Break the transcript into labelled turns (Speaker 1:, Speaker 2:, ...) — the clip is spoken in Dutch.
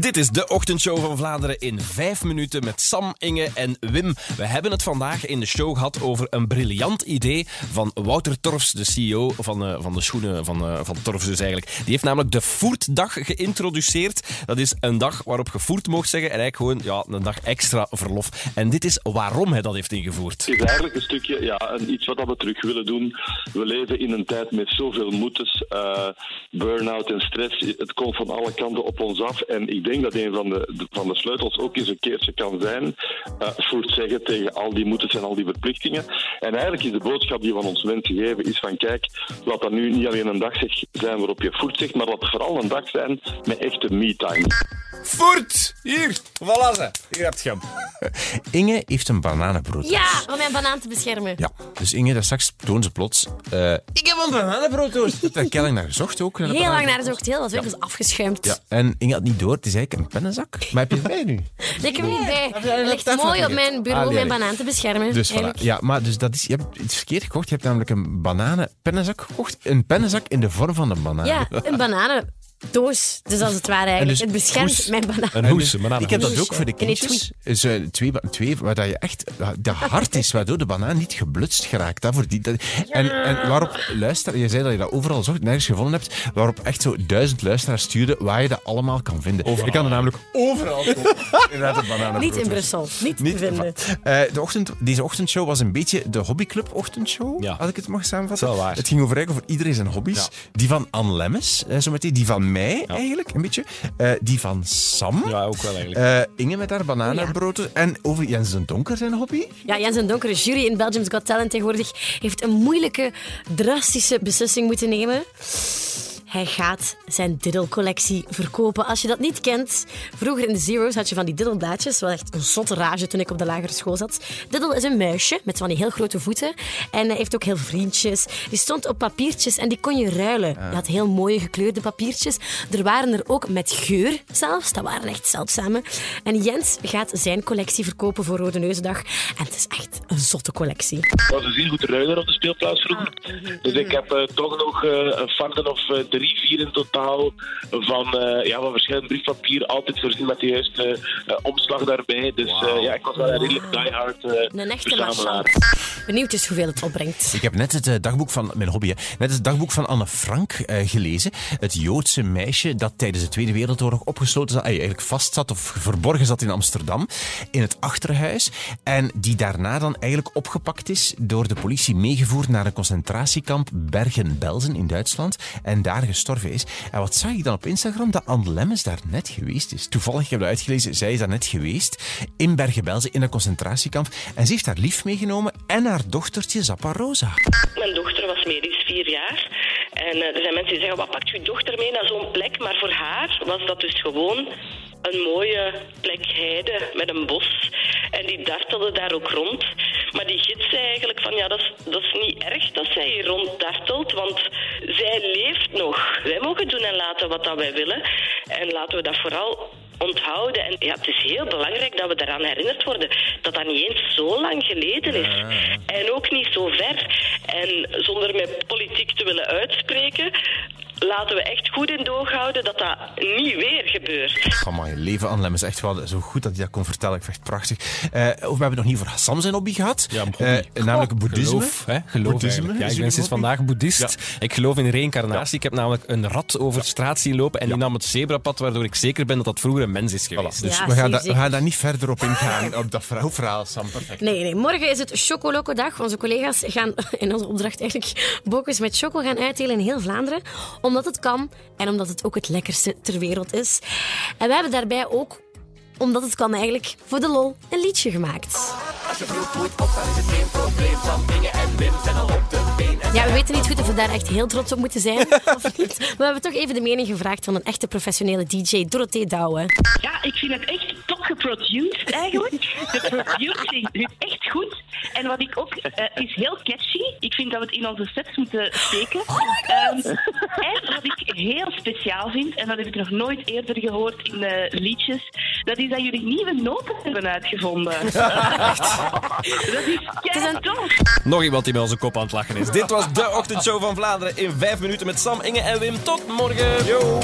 Speaker 1: Dit is de ochtendshow van Vlaanderen in vijf minuten met Sam, Inge en Wim. We hebben het vandaag in de show gehad over een briljant idee van Wouter Torfs, de CEO van, uh, van de schoenen van, uh, van Torfs dus eigenlijk. Die heeft namelijk de Voertdag geïntroduceerd. Dat is een dag waarop je voert mocht zeggen en eigenlijk gewoon ja, een dag extra verlof. En dit is waarom hij dat heeft ingevoerd.
Speaker 2: Het is eigenlijk een stukje ja, iets wat we terug willen doen. We leven in een tijd met zoveel moetes, uh, burn-out en stress. Het komt van alle kanten op ons af en denk dat een van de, van de sleutels ook eens een keertje kan zijn uh, voor het zeggen tegen al die moeders en al die verplichtingen. En eigenlijk is de boodschap die van ons mensen geven, is van kijk, laat dat nu niet alleen een dag zijn waarop je voert zegt, maar het vooral een dag zijn met echte me-time.
Speaker 1: Voert! Hier, voilà ze. Hier heb je hem.
Speaker 3: Inge heeft een bananenbrood.
Speaker 4: Ja, om mijn banaan te beschermen.
Speaker 3: Ja, dus Inge, dat straks toont ze plots. Uh, ik heb een bananenbrood. Daar heb ik lang naar gezocht ook.
Speaker 4: Heel lang naar gezocht, heel wat ja. afgeschuimd.
Speaker 3: Ja, en Inge had niet door, het is eigenlijk een pennenzak. Maar heb je het bij nu?
Speaker 4: Ik heb hem niet bij. Het ligt mooi op mijn bureau om mijn banaan te beschermen.
Speaker 3: Dus voilà. Ja, maar dus dat is, je hebt iets verkeerd gekocht. Je hebt namelijk een bananenpennenzak gekocht. Een pennenzak in de vorm van een banaan.
Speaker 4: Ja, een bananen doos. Dus als het ware eigenlijk. Dus het beschermt mijn banaan.
Speaker 1: Een hoes, een
Speaker 3: Ik heb dat ook voor de kindjes. Is, uh, twee, twee, waar je echt de hart is, waardoor de banaan niet geblutst geraakt. Dat voor die, dat, en, en waarop luister, je zei dat je dat overal zocht, nergens gevonden hebt, waarop echt zo duizend luisteraars stuurden waar je dat allemaal kan vinden.
Speaker 1: Overal.
Speaker 3: Je kan er namelijk overal
Speaker 4: Inderdaad, een banaan. Niet in Brussel, niet, niet te vinden.
Speaker 3: Uh, de ochtend, deze ochtendshow was een beetje de hobbyclub ochtendshow,
Speaker 1: ja.
Speaker 3: als ik het mag samenvatten. Het ging over, over iedereen zijn hobby's. Ja. Die van Anne Lemmes, zo meteen, die van mij ja. eigenlijk, een beetje. Uh, die van Sam.
Speaker 1: Ja, ook wel eigenlijk.
Speaker 3: Uh, Inge met haar bananenbrood. Ja. En over Jens den Donker zijn hobby.
Speaker 4: Ja, Jens den Donker, jury in Belgium's Got Talent tegenwoordig, heeft een moeilijke, drastische beslissing moeten nemen. Hij gaat zijn diddelcollectie verkopen. Als je dat niet kent, vroeger in de Zero's had je van die diddelblaadjes. Wat echt een zotte rage toen ik op de lagere school zat. Diddel is een muisje met van die heel grote voeten. En hij heeft ook heel vriendjes. Die stond op papiertjes en die kon je ruilen. Je had heel mooie gekleurde papiertjes. Er waren er ook met geur zelfs. Dat waren echt zeldzame. En Jens gaat zijn collectie verkopen voor Rode Neusdag. En het is echt een zotte collectie.
Speaker 2: Ik was een zeer goed ruiler op de speelplaats vroeger. Dus ik heb uh, toch nog uh, een farden of uh, drie vier in totaal van, uh, ja, van verschillend briefpapier. Altijd voorzien met de juiste uh, omslag daarbij. Dus uh, ja, ik was wel een redelijk diehard
Speaker 4: Een echte verzamelaar. Benieuwd is hoeveel het opbrengt.
Speaker 3: Ik heb net het dagboek van, mijn hobby, hè, net het dagboek van Anne Frank gelezen. Het Joodse meisje dat tijdens de Tweede Wereldoorlog opgesloten zat, eigenlijk vast zat of verborgen zat in Amsterdam. In het achterhuis. En die daarna dan eigenlijk opgepakt is door de politie meegevoerd naar een concentratiekamp Bergen-Belsen in Duitsland. En daar gestorven is. En wat zag ik dan op Instagram? Dat Anne Lemmens daar net geweest is. Toevallig, ik heb dat uitgelezen, zij is daar net geweest. In Bergen-Belsen, in een concentratiekamp. En ze heeft haar lief meegenomen en dochtertje Zappa Rosa.
Speaker 5: Mijn dochter was medisch vier jaar. En uh, er zijn mensen die zeggen, wat pakt uw dochter mee naar zo'n plek? Maar voor haar was dat dus gewoon een mooie plek heide met een bos. En die dartelde daar ook rond. Maar die gids zei eigenlijk van ja, dat is, dat is niet erg dat zij hier ronddartelt, want zij leeft nog. Wij mogen doen en laten wat wij willen. En laten we dat vooral onthouden. En ja, het is heel belangrijk dat we daaraan herinnerd worden dat dat niet eens zo lang geleden is. En ook niet zo ver. En zonder met politiek te willen uitspreken, laten we echt goed in doog houden dat dat niet weer gebeurt.
Speaker 3: Oh man, je leven aan Lem is echt wel zo goed dat je dat kon vertellen. Ik vind het prachtig. Uh, we hebben het nog niet voor Sam zijn hobby gehad.
Speaker 1: Ja, uh,
Speaker 3: namelijk boeddhisme.
Speaker 1: Geloof, hè? geloof boeddhisme. Ja, ik ben sinds vandaag boeddhist. Ja. Ik geloof in reïncarnatie. Ja. Ik heb namelijk een rat over de straat zien lopen en die nam het zebrapad, waardoor ik zeker ben dat dat vroeger een mens is geweest.
Speaker 3: Voilà. Dus we, gaan da, we gaan daar niet verder op ingaan, op dat vrouwverhaal, Sam. Perfect.
Speaker 4: Nee, nee, morgen is het Chocoloco-dag. Onze collega's gaan in onze opdracht eigenlijk bokens met choco gaan uitdelen in heel Vlaanderen. Omdat het kan en omdat het ook het lekkerste ter wereld is. En we hebben daarbij ook, omdat het kan eigenlijk, voor de lol een liedje gemaakt. Als je broek moet op, dan is het geen probleem. En Wim zijn al op de been. Ja, we weten niet goed of we daar echt heel trots op moeten zijn of niet. Maar we hebben toch even de mening gevraagd van een echte professionele DJ, Dorothee Douwen.
Speaker 6: Ja, ik vind het echt top geproduced eigenlijk. De producing is echt goed. En wat ik ook, uh, is heel catchy. Ik vind dat we het in onze sets moeten steken.
Speaker 4: Oh
Speaker 6: um, wat ik heel speciaal vind, en dat heb ik nog nooit eerder gehoord in de liedjes, dat is dat jullie nieuwe noten hebben uitgevonden. dat is kei tof.
Speaker 1: Nog iemand die met onze kop aan het lachen is. Dit was de ochtendshow van Vlaanderen in vijf minuten met Sam, Inge en Wim. Tot morgen.
Speaker 3: Yo.